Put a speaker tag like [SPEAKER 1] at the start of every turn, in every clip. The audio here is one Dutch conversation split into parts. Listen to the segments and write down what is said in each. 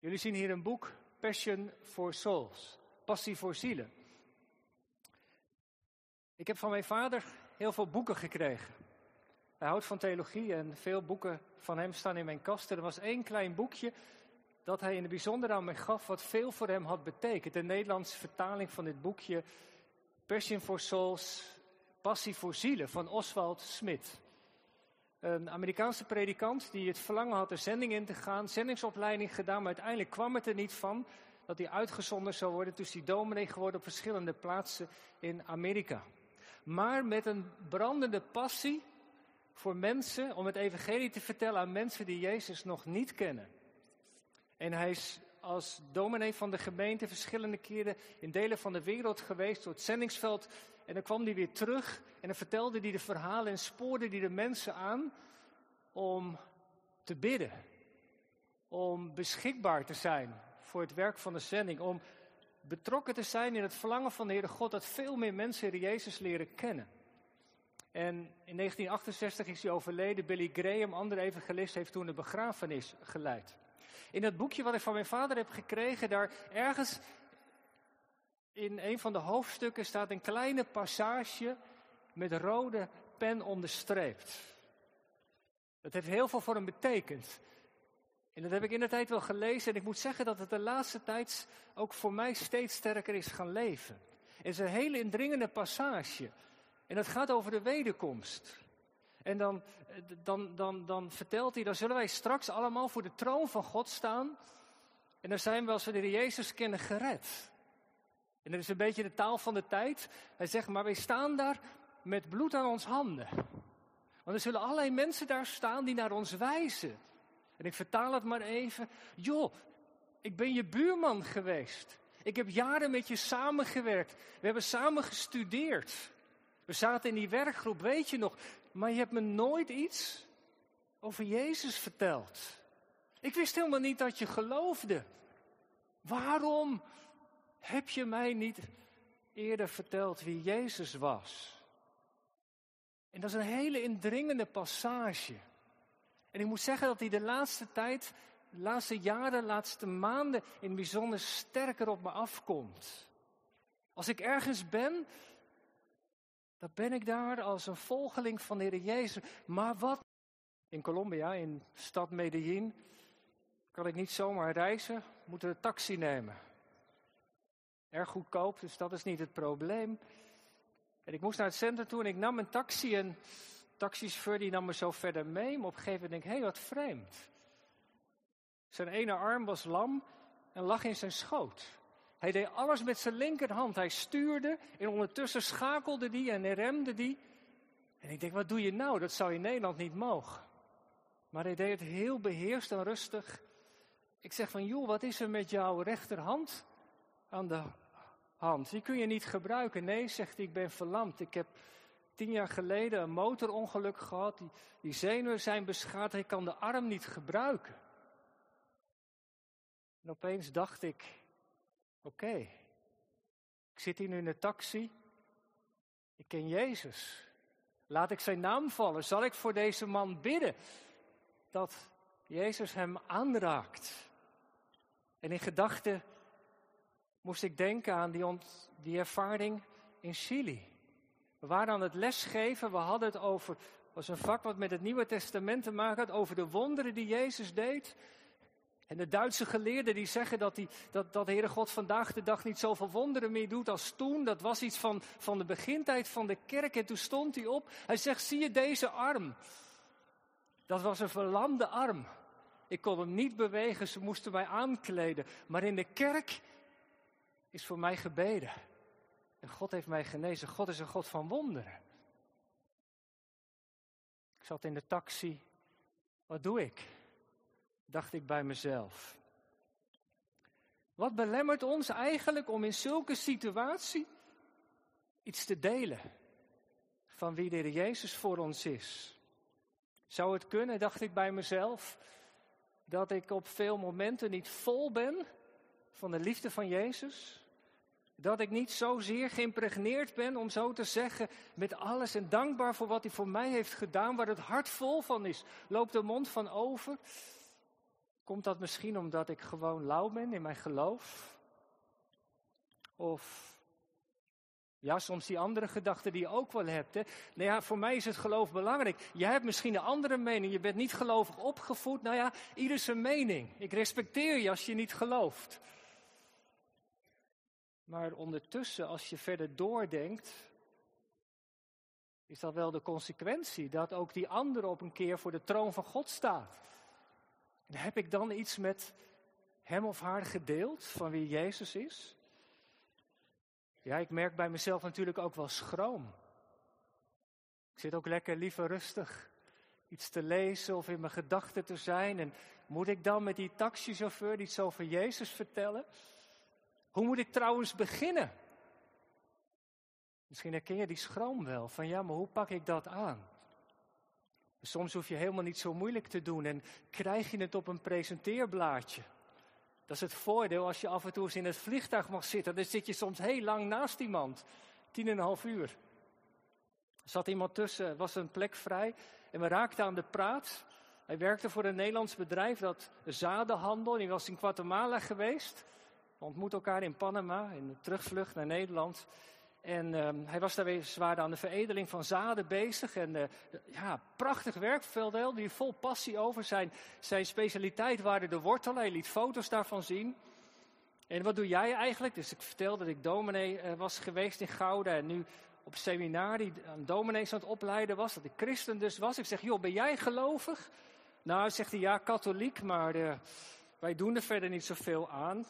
[SPEAKER 1] Jullie zien hier een boek, Passion for Souls, Passie voor Zielen. Ik heb van mijn vader heel veel boeken gekregen. Hij houdt van theologie en veel boeken van hem staan in mijn kast. Er was één klein boekje dat hij in het bijzonder aan mij gaf, wat veel voor hem had betekend. De Nederlandse vertaling van dit boekje, Passion for Souls, Passie voor Zielen, van Oswald Smit. Een Amerikaanse predikant die het verlangen had de zending in te gaan, zendingsopleiding gedaan, maar uiteindelijk kwam het er niet van dat hij uitgezonden zou worden. Dus die dominee geworden op verschillende plaatsen in Amerika. Maar met een brandende passie voor mensen, om het evangelie te vertellen aan mensen die Jezus nog niet kennen. En hij is als dominee van de gemeente verschillende keren in delen van de wereld geweest, door het zendingsveld. En dan kwam hij weer terug en dan vertelde hij de verhalen en spoorde hij de mensen aan om te bidden. Om beschikbaar te zijn voor het werk van de zending. Om betrokken te zijn in het verlangen van de Heere God dat veel meer mensen Jezus leren kennen. En in 1968 is hij overleden. Billy Graham, andere evangelist, heeft toen een begrafenis geleid. In dat boekje wat ik van mijn vader heb gekregen, daar ergens in een van de hoofdstukken staat een kleine passage met rode pen onderstreept. Dat heeft heel veel voor hem betekend. En dat heb ik in de tijd wel gelezen en ik moet zeggen dat het de laatste tijd ook voor mij steeds sterker is gaan leven. Het is een hele indringende passage. En dat gaat over de wederkomst. En dan, dan, dan, dan vertelt hij, dan zullen wij straks allemaal voor de troon van God staan. En dan zijn we als we de Jezus kennen gered. En dat is een beetje de taal van de tijd. Hij zegt, maar wij staan daar met bloed aan ons handen. Want er zullen allerlei mensen daar staan die naar ons wijzen. En ik vertaal het maar even. Joh, ik ben je buurman geweest. Ik heb jaren met je samengewerkt. We hebben samen gestudeerd. We zaten in die werkgroep, weet je nog. Maar je hebt me nooit iets over Jezus verteld. Ik wist helemaal niet dat je geloofde. Waarom heb je mij niet eerder verteld wie Jezus was? En dat is een hele indringende passage. En ik moet zeggen dat hij de laatste tijd, de laatste jaren, de laatste maanden in bijzonder sterker op me afkomt. Als ik ergens ben, dan ben ik daar als een volgeling van de Heer Jezus. Maar wat? In Colombia, in stad Medellin, kan ik niet zomaar reizen, moeten een taxi nemen. Erg goedkoop, dus dat is niet het probleem. En ik moest naar het centrum toe en ik nam een taxi en de taxichauffeur die nam me zo verder mee. Maar op een gegeven moment denk ik, hé, wat vreemd. Zijn ene arm was lam en lag in zijn schoot. Hij deed alles met zijn linkerhand. Hij stuurde en ondertussen schakelde hij en remde die. En ik denk, wat doe je nou? Dat zou in Nederland niet mogen. Maar hij deed het heel beheerst en rustig. Ik zeg van, joh, wat is er met jouw rechterhand aan de hand? Die kun je niet gebruiken. Nee, zegt hij, ik ben verlamd. Ik heb tien jaar geleden een motorongeluk gehad. Die, die zenuwen zijn beschadigd. Ik kan de arm niet gebruiken. En opeens dacht ik, Oké, ik zit hier nu in de taxi. Ik ken Jezus. Laat ik zijn naam vallen. Zal ik voor deze man bidden dat Jezus hem aanraakt? En in gedachten moest ik denken aan die, die ervaring in Chili. We waren aan het lesgeven, we hadden het over, was een vak wat met het Nieuwe Testament te maken had, over de wonderen die Jezus deed. En de Duitse geleerden die zeggen dat, die, dat, dat de Heere God vandaag de dag niet zoveel wonderen meer doet als toen. Dat was iets van, van de begintijd van de kerk. En toen stond hij op. Hij zegt, zie je deze arm? Dat was een verlamde arm. Ik kon hem niet bewegen, ze moesten mij aankleden. Maar in de kerk is voor mij gebeden. En God heeft mij genezen. God is een God van wonderen. Ik zat in de taxi. Wat doe ik? dacht ik bij mezelf. Wat belemmert ons eigenlijk om in zulke situatie iets te delen van wie de Jezus voor ons is? Zou het kunnen, dacht ik bij mezelf, dat ik op veel momenten niet vol ben van de liefde van Jezus? Dat ik niet zozeer geïmpregneerd ben, om zo te zeggen, met alles en dankbaar voor wat hij voor mij heeft gedaan, waar het hart vol van is, loopt de mond van over. Komt dat misschien omdat ik gewoon lauw ben in mijn geloof? Of ja, soms die andere gedachten die je ook wel hebt. Hè? Nou ja, voor mij is het geloof belangrijk. Jij hebt misschien een andere mening. Je bent niet gelovig opgevoed. Nou ja, ieder zijn mening. Ik respecteer je als je niet gelooft. Maar ondertussen, als je verder doordenkt, is dat wel de consequentie dat ook die andere op een keer voor de troon van God staat. En heb ik dan iets met hem of haar gedeeld van wie Jezus is? Ja, ik merk bij mezelf natuurlijk ook wel schroom. Ik zit ook lekker liever rustig iets te lezen of in mijn gedachten te zijn. En moet ik dan met die taxichauffeur iets over Jezus vertellen? Hoe moet ik trouwens beginnen? Misschien herken je die schroom wel, van ja, maar hoe pak ik dat aan? Soms hoef je helemaal niet zo moeilijk te doen en krijg je het op een presenteerblaadje. Dat is het voordeel als je af en toe eens in het vliegtuig mag zitten. Dan zit je soms heel lang naast iemand. Tien en een half uur. Er zat iemand tussen, was een plek vrij. En we raakten aan de praat. Hij werkte voor een Nederlands bedrijf dat zadenhandel. En hij was in Guatemala geweest. We ontmoeten elkaar in Panama, in de terugvlucht naar Nederland. En um, hij was daar zwaar aan de veredeling van zaden bezig. En uh, ja, prachtig werk, Veldel, die vol passie over. Zijn, zijn specialiteit waren de wortelen. Hij liet foto's daarvan zien. En wat doe jij eigenlijk? Dus ik vertelde dat ik dominee uh, was geweest in Gouda. En nu op seminarie aan dominees aan het opleiden was. Dat ik christen dus was. Ik zeg, joh, ben jij gelovig? Nou, zegt hij, ja, katholiek, maar uh, wij doen er verder niet zoveel aan.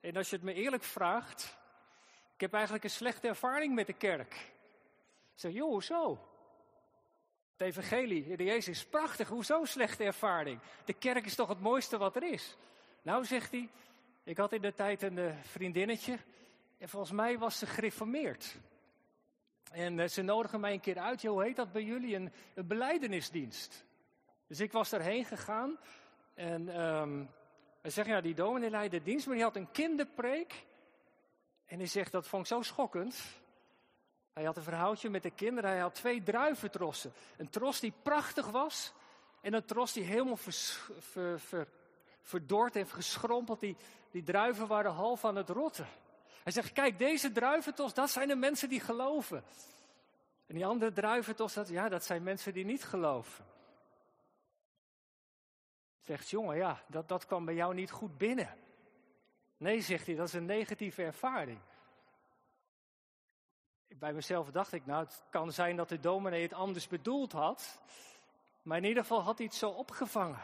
[SPEAKER 1] En als je het me eerlijk vraagt, ik heb eigenlijk een slechte ervaring met de kerk. Ik zeg, joh, hoezo? Het evangelie, de Jezus is prachtig, hoezo slechte ervaring? De kerk is toch het mooiste wat er is? Nou, zegt hij, ik had in de tijd een uh, vriendinnetje en volgens mij was ze gereformeerd. En uh, ze nodigen mij een keer uit, joh, hoe heet dat bij jullie? Een, een beleidenisdienst. Dus ik was daarheen gegaan en um, we zeggen, ja, die dominee leidde dienst, maar die had een kinderpreek. En hij zegt, dat vond ik zo schokkend. Hij had een verhaaltje met de kinderen. Hij had twee druiventrossen. Een tros die prachtig was. En een tros die helemaal ver, ver, verdord en geschrompeld. Die, die druiven waren half aan het rotten. Hij zegt, kijk, deze druiventros, dat zijn de mensen die geloven. En die andere druiventros, dat, ja, dat zijn mensen die niet geloven. Zegt, jongen, ja, dat, dat kwam bij jou niet goed binnen. Nee, zegt hij, dat is een negatieve ervaring. Bij mezelf dacht ik, nou, het kan zijn dat de dominee het anders bedoeld had. Maar in ieder geval had hij het zo opgevangen.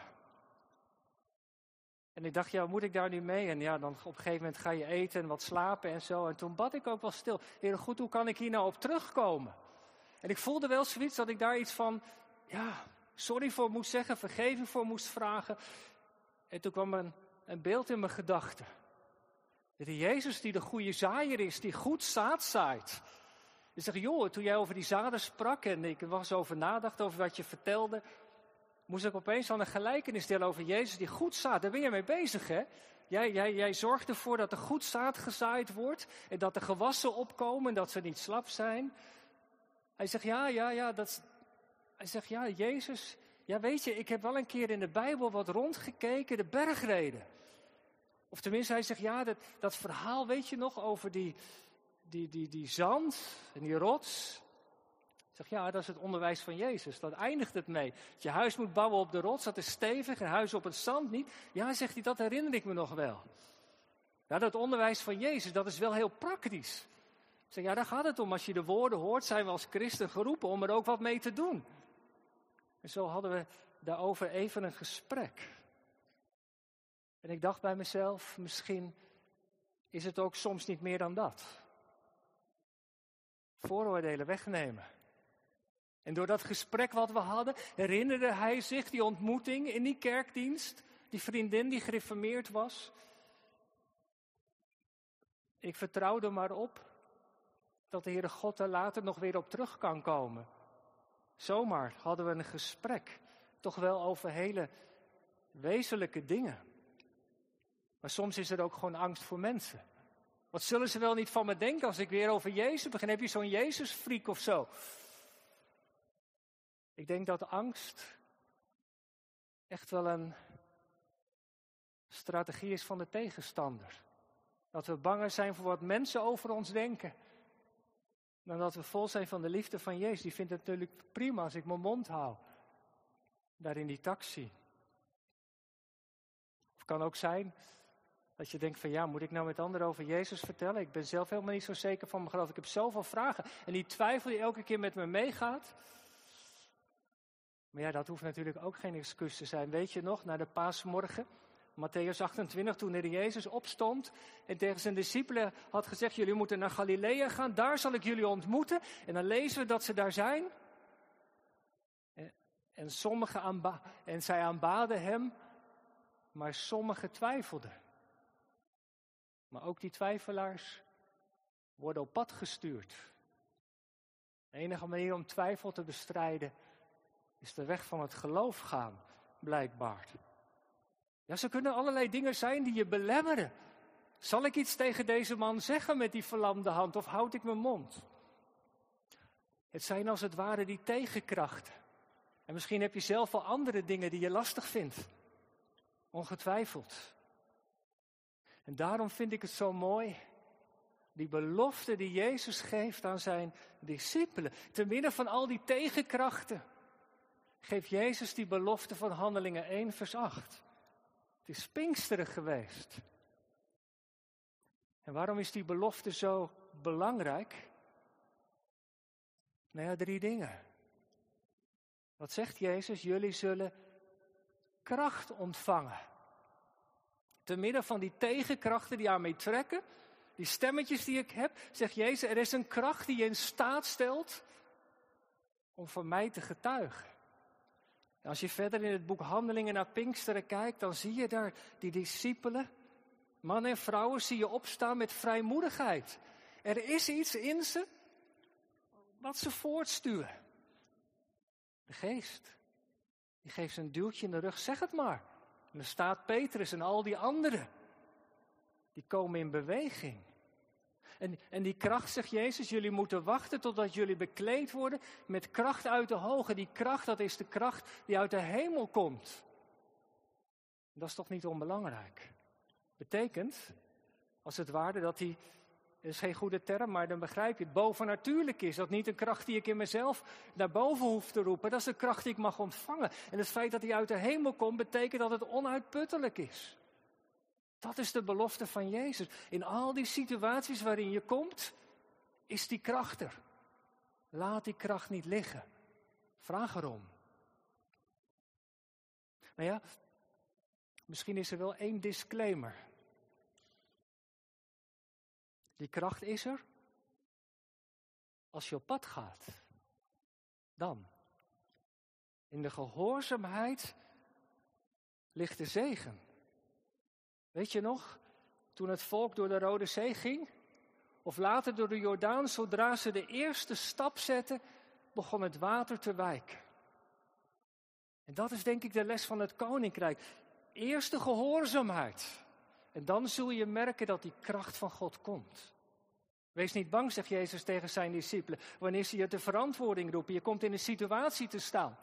[SPEAKER 1] En ik dacht, ja, moet ik daar nu mee? En ja, dan op een gegeven moment ga je eten en wat slapen en zo. En toen bad ik ook wel stil. Heer, goed, hoe kan ik hier nou op terugkomen? En ik voelde wel zoiets dat ik daar iets van, ja, sorry voor moest zeggen, vergeving voor moest vragen. En toen kwam een, een beeld in mijn gedachten. De Jezus die de goede zaaier is, die goed zaad zaait. Ik zeg, joh, toen jij over die zaden sprak en ik was over nadacht, over wat je vertelde, moest ik opeens aan een gelijkenis delen over Jezus die goed zaad. Daar ben je mee bezig, hè? Jij, jij, jij zorgt ervoor dat er goed zaad gezaaid wordt en dat er gewassen opkomen en dat ze niet slap zijn. Hij zegt, ja, ja, ja, dat, hij zegt, ja, Jezus, ja weet je, ik heb wel een keer in de Bijbel wat rondgekeken, de bergreden. Of tenminste, hij zegt, ja, dat, dat verhaal weet je nog over die, die, die, die zand en die rots. Ik zeg, ja, dat is het onderwijs van Jezus. Dat eindigt het mee. Je huis moet bouwen op de rots, dat is stevig, en huis op het zand niet. Ja, zegt hij, dat herinner ik me nog wel. Ja, dat onderwijs van Jezus, dat is wel heel praktisch. Ik zeg, ja, daar gaat het om. Als je de woorden hoort, zijn we als christen geroepen om er ook wat mee te doen. En zo hadden we daarover even een gesprek. En ik dacht bij mezelf, misschien is het ook soms niet meer dan dat. Vooroordelen wegnemen. En door dat gesprek wat we hadden, herinnerde hij zich die ontmoeting in die kerkdienst, die vriendin die gereformeerd was. Ik vertrouwde maar op dat de Heere God er later nog weer op terug kan komen. Zomaar hadden we een gesprek, toch wel over hele wezenlijke dingen. Maar soms is er ook gewoon angst voor mensen. Wat zullen ze wel niet van me denken als ik weer over Jezus begin? Heb je zo'n Jezusfriek of zo? Ik denk dat angst echt wel een strategie is van de tegenstander. Dat we banger zijn voor wat mensen over ons denken. Dan dat we vol zijn van de liefde van Jezus. Die vindt het natuurlijk prima als ik mijn mond hou. Daar in die taxi. Of kan ook zijn dat je denkt van ja, moet ik nou met anderen over Jezus vertellen? Ik ben zelf helemaal niet zo zeker van mijn geloof. Ik heb zoveel vragen. En die twijfel die elke keer met me meegaat. Maar ja, dat hoeft natuurlijk ook geen excuus te zijn. Weet je nog, na de paasmorgen, Matthäus 28, toen er Jezus opstond en tegen zijn discipelen had gezegd, jullie moeten naar Galilea gaan, daar zal ik jullie ontmoeten. En dan lezen we dat ze daar zijn. En, en, aanba en zij aanbaden hem, maar sommigen twijfelden. Maar ook die twijfelaars worden op pad gestuurd. De enige manier om twijfel te bestrijden is de weg van het geloof gaan, blijkbaar. Ja, ze kunnen allerlei dingen zijn die je belemmeren. Zal ik iets tegen deze man zeggen met die verlamde hand of houd ik mijn mond? Het zijn als het ware die tegenkrachten. En misschien heb je zelf wel andere dingen die je lastig vindt. Ongetwijfeld. En daarom vind ik het zo mooi. Die belofte die Jezus geeft aan zijn discipelen. Te midden van al die tegenkrachten. Geeft Jezus die belofte van Handelingen 1, vers 8. Het is Pinksteren geweest. En waarom is die belofte zo belangrijk? Nou ja, drie dingen. Wat zegt Jezus? Jullie zullen kracht ontvangen. Te midden van die tegenkrachten die aan mij trekken, die stemmetjes die ik heb, zegt Jezus, er is een kracht die je in staat stelt om voor mij te getuigen. Als je verder in het boek Handelingen naar Pinksteren kijkt, dan zie je daar die discipelen, mannen en vrouwen, zie je opstaan met vrijmoedigheid. Er is iets in ze wat ze voortstuwen. De geest, die geeft ze een duwtje in de rug, zeg het maar. En er staat Petrus en al die anderen. Die komen in beweging. En, en die kracht, zegt Jezus, jullie moeten wachten totdat jullie bekleed worden met kracht uit de hoge. Die kracht, dat is de kracht die uit de hemel komt. Dat is toch niet onbelangrijk? Betekent, als het ware, dat die, dat is geen goede term, maar dan begrijp je het, bovennatuurlijk is. Dat niet een kracht die ik in mezelf naar boven hoef te roepen. Dat is een kracht die ik mag ontvangen. En het feit dat die uit de hemel komt, betekent dat het onuitputtelijk is. Dat is de belofte van Jezus. In al die situaties waarin je komt, is die kracht er. Laat die kracht niet liggen. Vraag erom. Nou ja, misschien is er wel één disclaimer. Die kracht is er als je op pad gaat. Dan. In de gehoorzaamheid ligt de zegen. Weet je nog, toen het volk door de Rode Zee ging? Of later door de Jordaan, zodra ze de eerste stap zetten, begon het water te wijken. En dat is denk ik de les van het koninkrijk. Eerst de gehoorzaamheid. En dan zul je merken dat die kracht van God komt. Wees niet bang, zegt Jezus tegen zijn discipelen, wanneer ze je de verantwoording roepen. Je komt in een situatie te staan.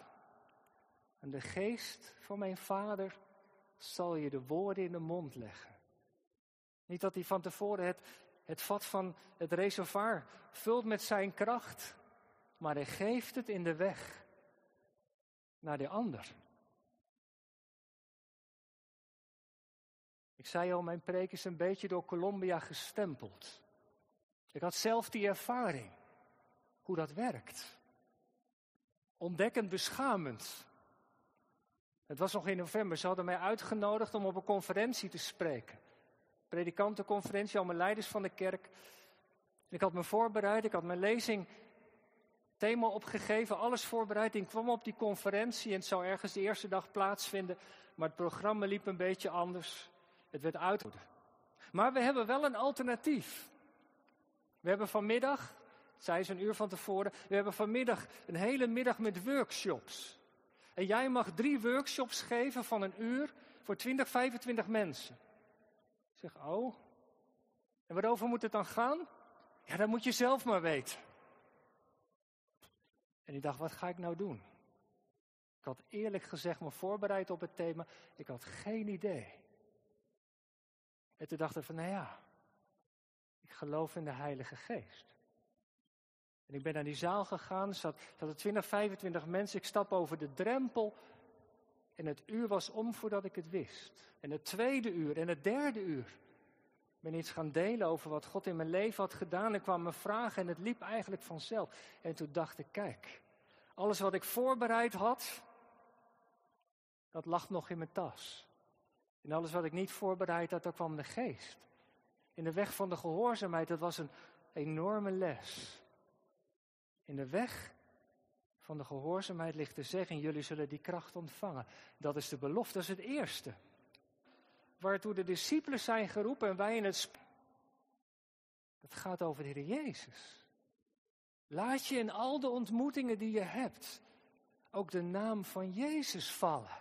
[SPEAKER 1] En de geest van mijn vader zal je de woorden in de mond leggen. Niet dat hij van tevoren het, vat van het reservoir vult met zijn kracht, maar hij geeft het in de weg naar de ander. Ik zei al, mijn preek is een beetje door Colombia gestempeld. Ik had zelf die ervaring, hoe dat werkt. Ontdekkend beschamend. Het was nog in november. Ze hadden mij uitgenodigd om op een conferentie te spreken. Predikantenconferentie, allemaal leiders van de kerk. Ik had me voorbereid, ik had mijn lezing thema opgegeven, alles voorbereid. Ik kwam op die conferentie en het zou ergens de eerste dag plaatsvinden. Maar het programma liep een beetje anders. Het werd uit. Maar we hebben wel een alternatief. We hebben vanmiddag, zei ze een uur van tevoren, we hebben vanmiddag een hele middag met workshops. En jij mag drie workshops geven van een uur voor 20, 25 mensen. Ik zeg, oh. En waarover moet het dan gaan? Ja, dat moet je zelf maar weten. En ik dacht, wat ga ik nou doen? Ik had eerlijk gezegd me voorbereid op het thema. Ik had geen idee. En toen dacht ik van, nou ja, ik geloof in de Heilige Geest. En ik ben naar die zaal gegaan, zat, er 20, 25 mensen, ik stap over de drempel. En het uur was om voordat ik het wist. En het tweede uur en het derde uur. Ik ben iets gaan delen over wat God in mijn leven had gedaan. En kwam me vragen en het liep eigenlijk vanzelf. En toen dacht ik, kijk, alles wat ik voorbereid had, dat lag nog in mijn tas. En alles wat ik niet voorbereid had, daar kwam de geest. In de weg van de gehoorzaamheid, dat was een enorme les. In de weg van de gehoorzaamheid ligt de zeggen, jullie zullen die kracht ontvangen. Dat is de belofte, dat is het eerste. Waartoe de discipelen zijn geroepen en wij in het... Dat gaat over de Heer Jezus. Laat je in al de ontmoetingen die je hebt ook de naam van Jezus vallen.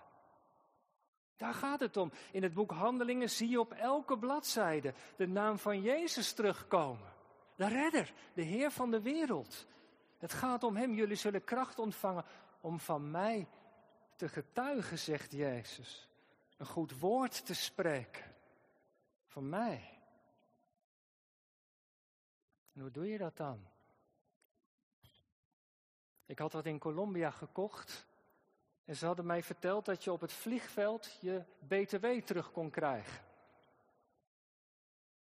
[SPEAKER 1] Daar gaat het om. In het boek Handelingen zie je op elke bladzijde de naam van Jezus terugkomen. De redder, de Heer van de wereld. Het gaat om Hem. Jullie zullen kracht ontvangen om van mij te getuigen, zegt Jezus. Een goed woord te spreken. Van mij. Hoe doe je dat dan? Ik had wat in Colombia gekocht. En ze hadden mij verteld dat je op het vliegveld je BTW terug kon krijgen.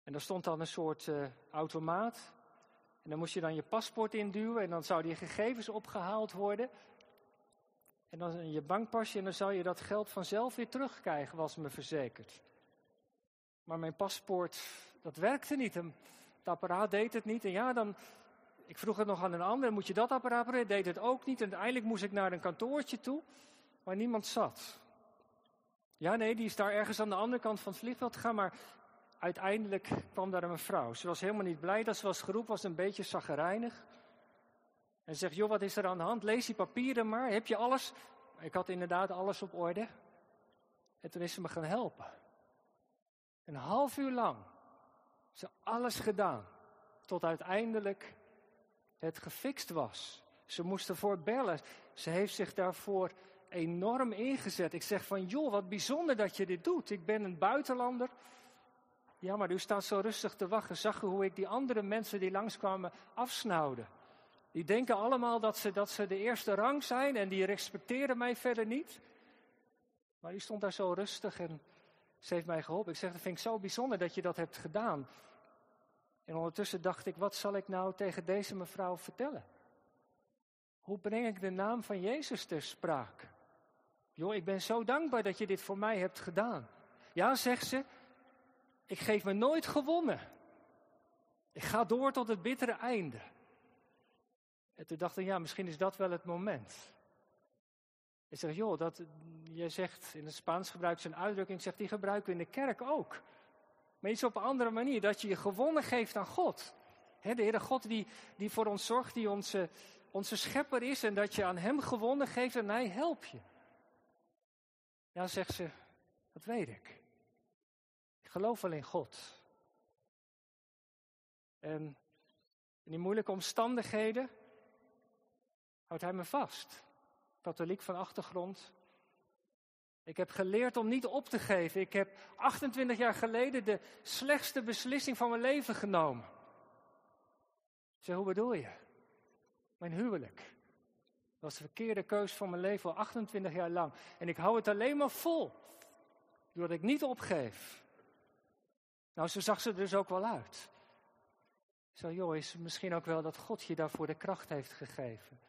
[SPEAKER 1] En daar stond dan een soort uh, automaat. En dan moest je dan je paspoort induwen en dan zouden je gegevens opgehaald worden. En dan je bankpasje en dan zou je dat geld vanzelf weer terugkrijgen, was me verzekerd. Maar mijn paspoort, dat werkte niet. Het apparaat deed het niet. En ja, dan, ik vroeg het nog aan een ander, moet je dat apparaat deed het ook niet. En uiteindelijk moest ik naar een kantoortje toe, waar niemand zat. Ja, nee, die is daar ergens aan de andere kant van het vliegveld gegaan, maar uiteindelijk kwam daar een mevrouw. Ze was helemaal niet blij dat ze was geroepen, was een beetje zaggerijnig. En zegt, joh, wat is er aan de hand? Lees die papieren maar. Heb je alles? Ik had inderdaad alles op orde. En toen is ze me gaan helpen. Een half uur lang. Ze alles gedaan. Tot uiteindelijk het gefixt was. Ze moest ervoor bellen. Ze heeft zich daarvoor enorm ingezet. Ik zeg van, joh, wat bijzonder dat je dit doet. Ik ben een buitenlander. Ja, maar u staat zo rustig te wachten. Zag u hoe ik die andere mensen die langskwamen afsnauwde? Die denken allemaal dat ze, dat ze de eerste rang zijn en die respecteren mij verder niet. Maar u stond daar zo rustig en ze heeft mij geholpen. Ik zeg, dat vind ik zo bijzonder dat je dat hebt gedaan. En ondertussen dacht ik, wat zal ik nou tegen deze mevrouw vertellen? Hoe breng ik de naam van Jezus ter sprake? Joh, ik ben zo dankbaar dat je dit voor mij hebt gedaan. Ja, zegt ze, ik geef me nooit gewonnen. Ik ga door tot het bittere einde. En toen dacht ik, ja, misschien is dat wel het moment. Ik zeg, joh, dat, jij zegt, in het Spaans gebruikt ze een uitdrukking, zegt, die gebruiken we in de kerk ook. Maar iets op een andere manier, dat je je gewonnen geeft aan God. de Heere God die, die voor ons zorgt, die onze, onze schepper is en dat je aan Hem gewonnen geeft en Hij helpt je. Ja, zegt ze, dat weet ik. Geloof in God. En in die moeilijke omstandigheden houdt hij me vast. Katholiek van achtergrond. Ik heb geleerd om niet op te geven. Ik heb 28 jaar geleden de slechtste beslissing van mijn leven genomen. Zeg, hoe bedoel je? Mijn huwelijk. Was de verkeerde keus van mijn leven al 28 jaar lang. En ik hou het alleen maar vol. Doordat ik niet opgeef. Nou, zo zag ze dus ook wel uit. Zo, joh, is misschien ook wel dat God je daarvoor de kracht heeft gegeven.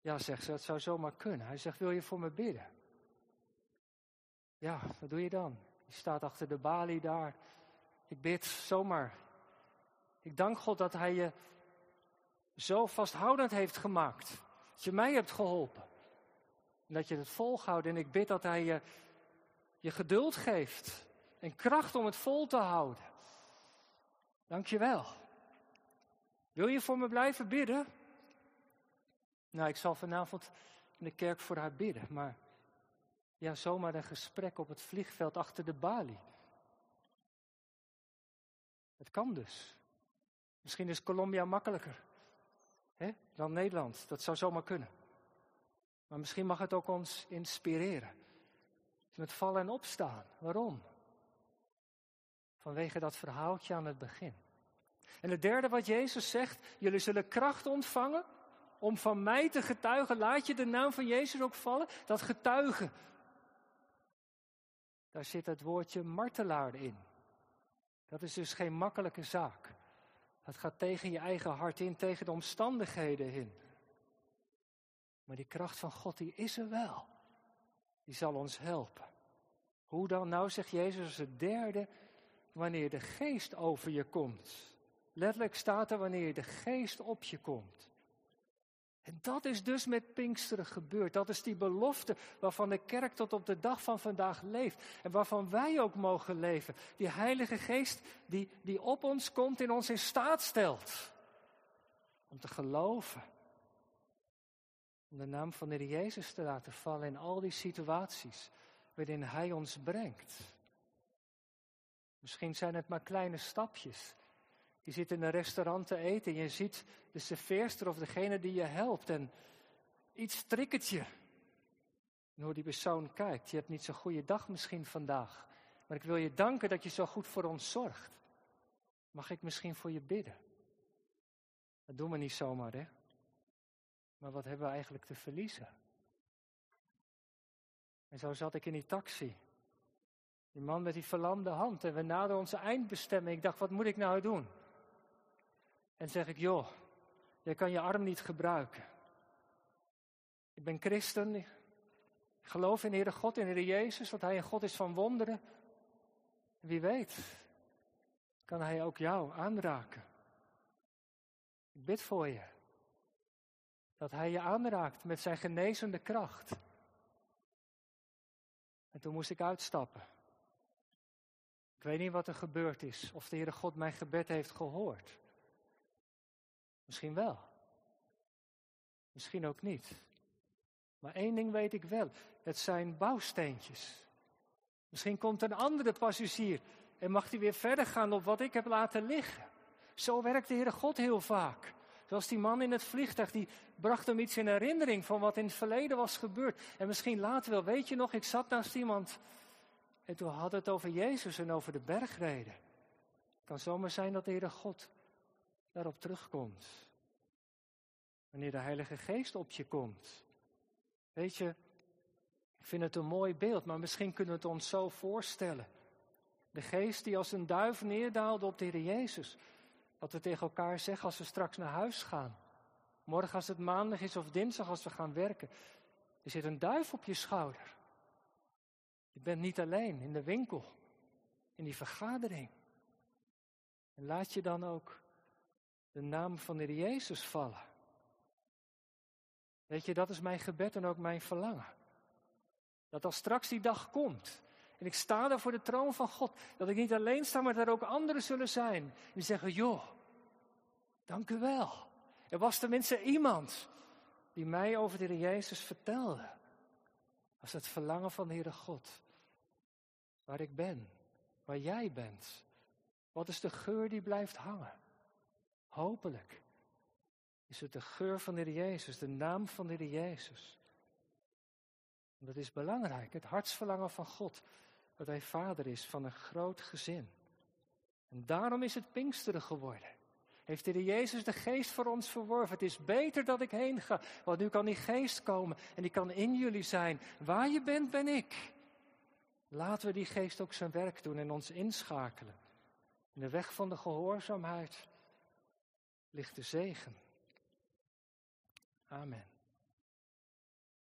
[SPEAKER 1] Ja, zegt ze, het zou zomaar kunnen. Hij zegt, wil je voor me bidden? Ja, wat doe je dan? Je staat achter de balie daar. Ik bid zomaar. Ik dank God dat Hij je zo vasthoudend heeft gemaakt. Dat je mij hebt geholpen. En dat je het volhoudt. En ik bid dat Hij je, je geduld geeft. En kracht om het vol te houden. Dank je wel. Wil je voor me blijven bidden? Nou, ik zal vanavond in de kerk voor haar bidden, maar ja, zomaar een gesprek op het vliegveld achter de balie. Het kan dus. Misschien is Colombia makkelijker hè, dan Nederland. Dat zou zomaar kunnen. Maar misschien mag het ook ons inspireren. Met vallen en opstaan. Waarom? Vanwege dat verhaaltje aan het begin. En het derde wat Jezus zegt, jullie zullen kracht ontvangen om van mij te getuigen. Laat je de naam van Jezus ook vallen. Dat getuigen. Daar zit het woordje martelaar in. Dat is dus geen makkelijke zaak. Dat gaat tegen je eigen hart in, tegen de omstandigheden in. Maar die kracht van God, die is er wel. Die zal ons helpen. Hoe dan? Nou, zegt Jezus als het derde, wanneer de geest over je komt. Letterlijk staat er wanneer de geest op je komt. En dat is dus met Pinksteren gebeurd. Dat is die belofte waarvan de kerk tot op de dag van vandaag leeft. En waarvan wij ook mogen leven. Die Heilige Geest die, die op ons komt en ons in staat stelt. Om te geloven. Om de naam van de Heer Jezus te laten vallen in al die situaties waarin Hij ons brengt. Misschien zijn het maar kleine stapjes. Je zit in een restaurant te eten en je ziet de serveerster of degene die je helpt en iets triggert je. En hoe die persoon kijkt. Je hebt niet zo'n goede dag misschien vandaag. Maar ik wil je danken dat je zo goed voor ons zorgt. Mag ik misschien voor je bidden? Dat doen we niet zomaar, hè? Maar wat hebben we eigenlijk te verliezen? En zo zat ik in die taxi. Die man met die verlamde hand. En we naderden onze eindbestemming. Ik dacht, wat moet ik nou doen? En zeg ik, joh, jij kan je arm niet gebruiken. Ik ben christen. Ik geloof in Heere God, in de Heer Jezus, dat Hij een God is van wonderen. Wie weet, kan Hij ook jou aanraken. Ik bid voor je. Dat Hij je aanraakt met zijn genezende kracht. En toen moest ik uitstappen. Ik weet niet wat er gebeurd is, of de Heere God mijn gebed heeft gehoord. Misschien wel. Misschien ook niet. Maar één ding weet ik wel. Het zijn bouwsteentjes. Misschien komt een andere passagier en mag hij weer verder gaan op wat ik heb laten liggen. Zo werkt de Heere God heel vaak. Zoals die man in het vliegtuig, die bracht hem iets in herinnering van wat in het verleden was gebeurd. En misschien later wel, weet je nog, ik zat naast iemand en toen had het over Jezus en over de bergreden. Het kan zomaar zijn dat de Heere God daarop terugkomt. Wanneer de Heilige Geest op je komt. Weet je, ik vind het een mooi beeld, maar misschien kunnen we het ons zo voorstellen. De geest die als een duif neerdaalde op de Heer Jezus. Wat we tegen elkaar zeggen als we straks naar huis gaan. Morgen als het maandag is of dinsdag als we gaan werken. Er zit een duif op je schouder. Je bent niet alleen in de winkel, in die vergadering. En laat je dan ook de naam van de Jezus vallen. Weet je, dat is mijn gebed en ook mijn verlangen. Dat als straks die dag komt en ik sta daar voor de troon van God, dat ik niet alleen sta, maar dat er ook anderen zullen zijn. Die zeggen, joh, dank u wel. Er was tenminste iemand die mij over de Jezus vertelde. Als het verlangen van Heere God. Waar ik ben, waar jij bent. Wat is de geur die blijft hangen? Hopelijk is het de geur van de Heer Jezus, de naam van de Heer Jezus. Dat is belangrijk, het hartsverlangen van God, dat Hij vader is van een groot gezin. En daarom is het Pinksteren geworden. Heeft de Jezus de geest voor ons verworven. Het is beter dat ik heen ga, want nu kan die geest komen en die kan in jullie zijn. Waar je bent, ben ik. Laten we die geest ook zijn werk doen en ons inschakelen. In de weg van de gehoorzaamheid ligt de zegen. Amen.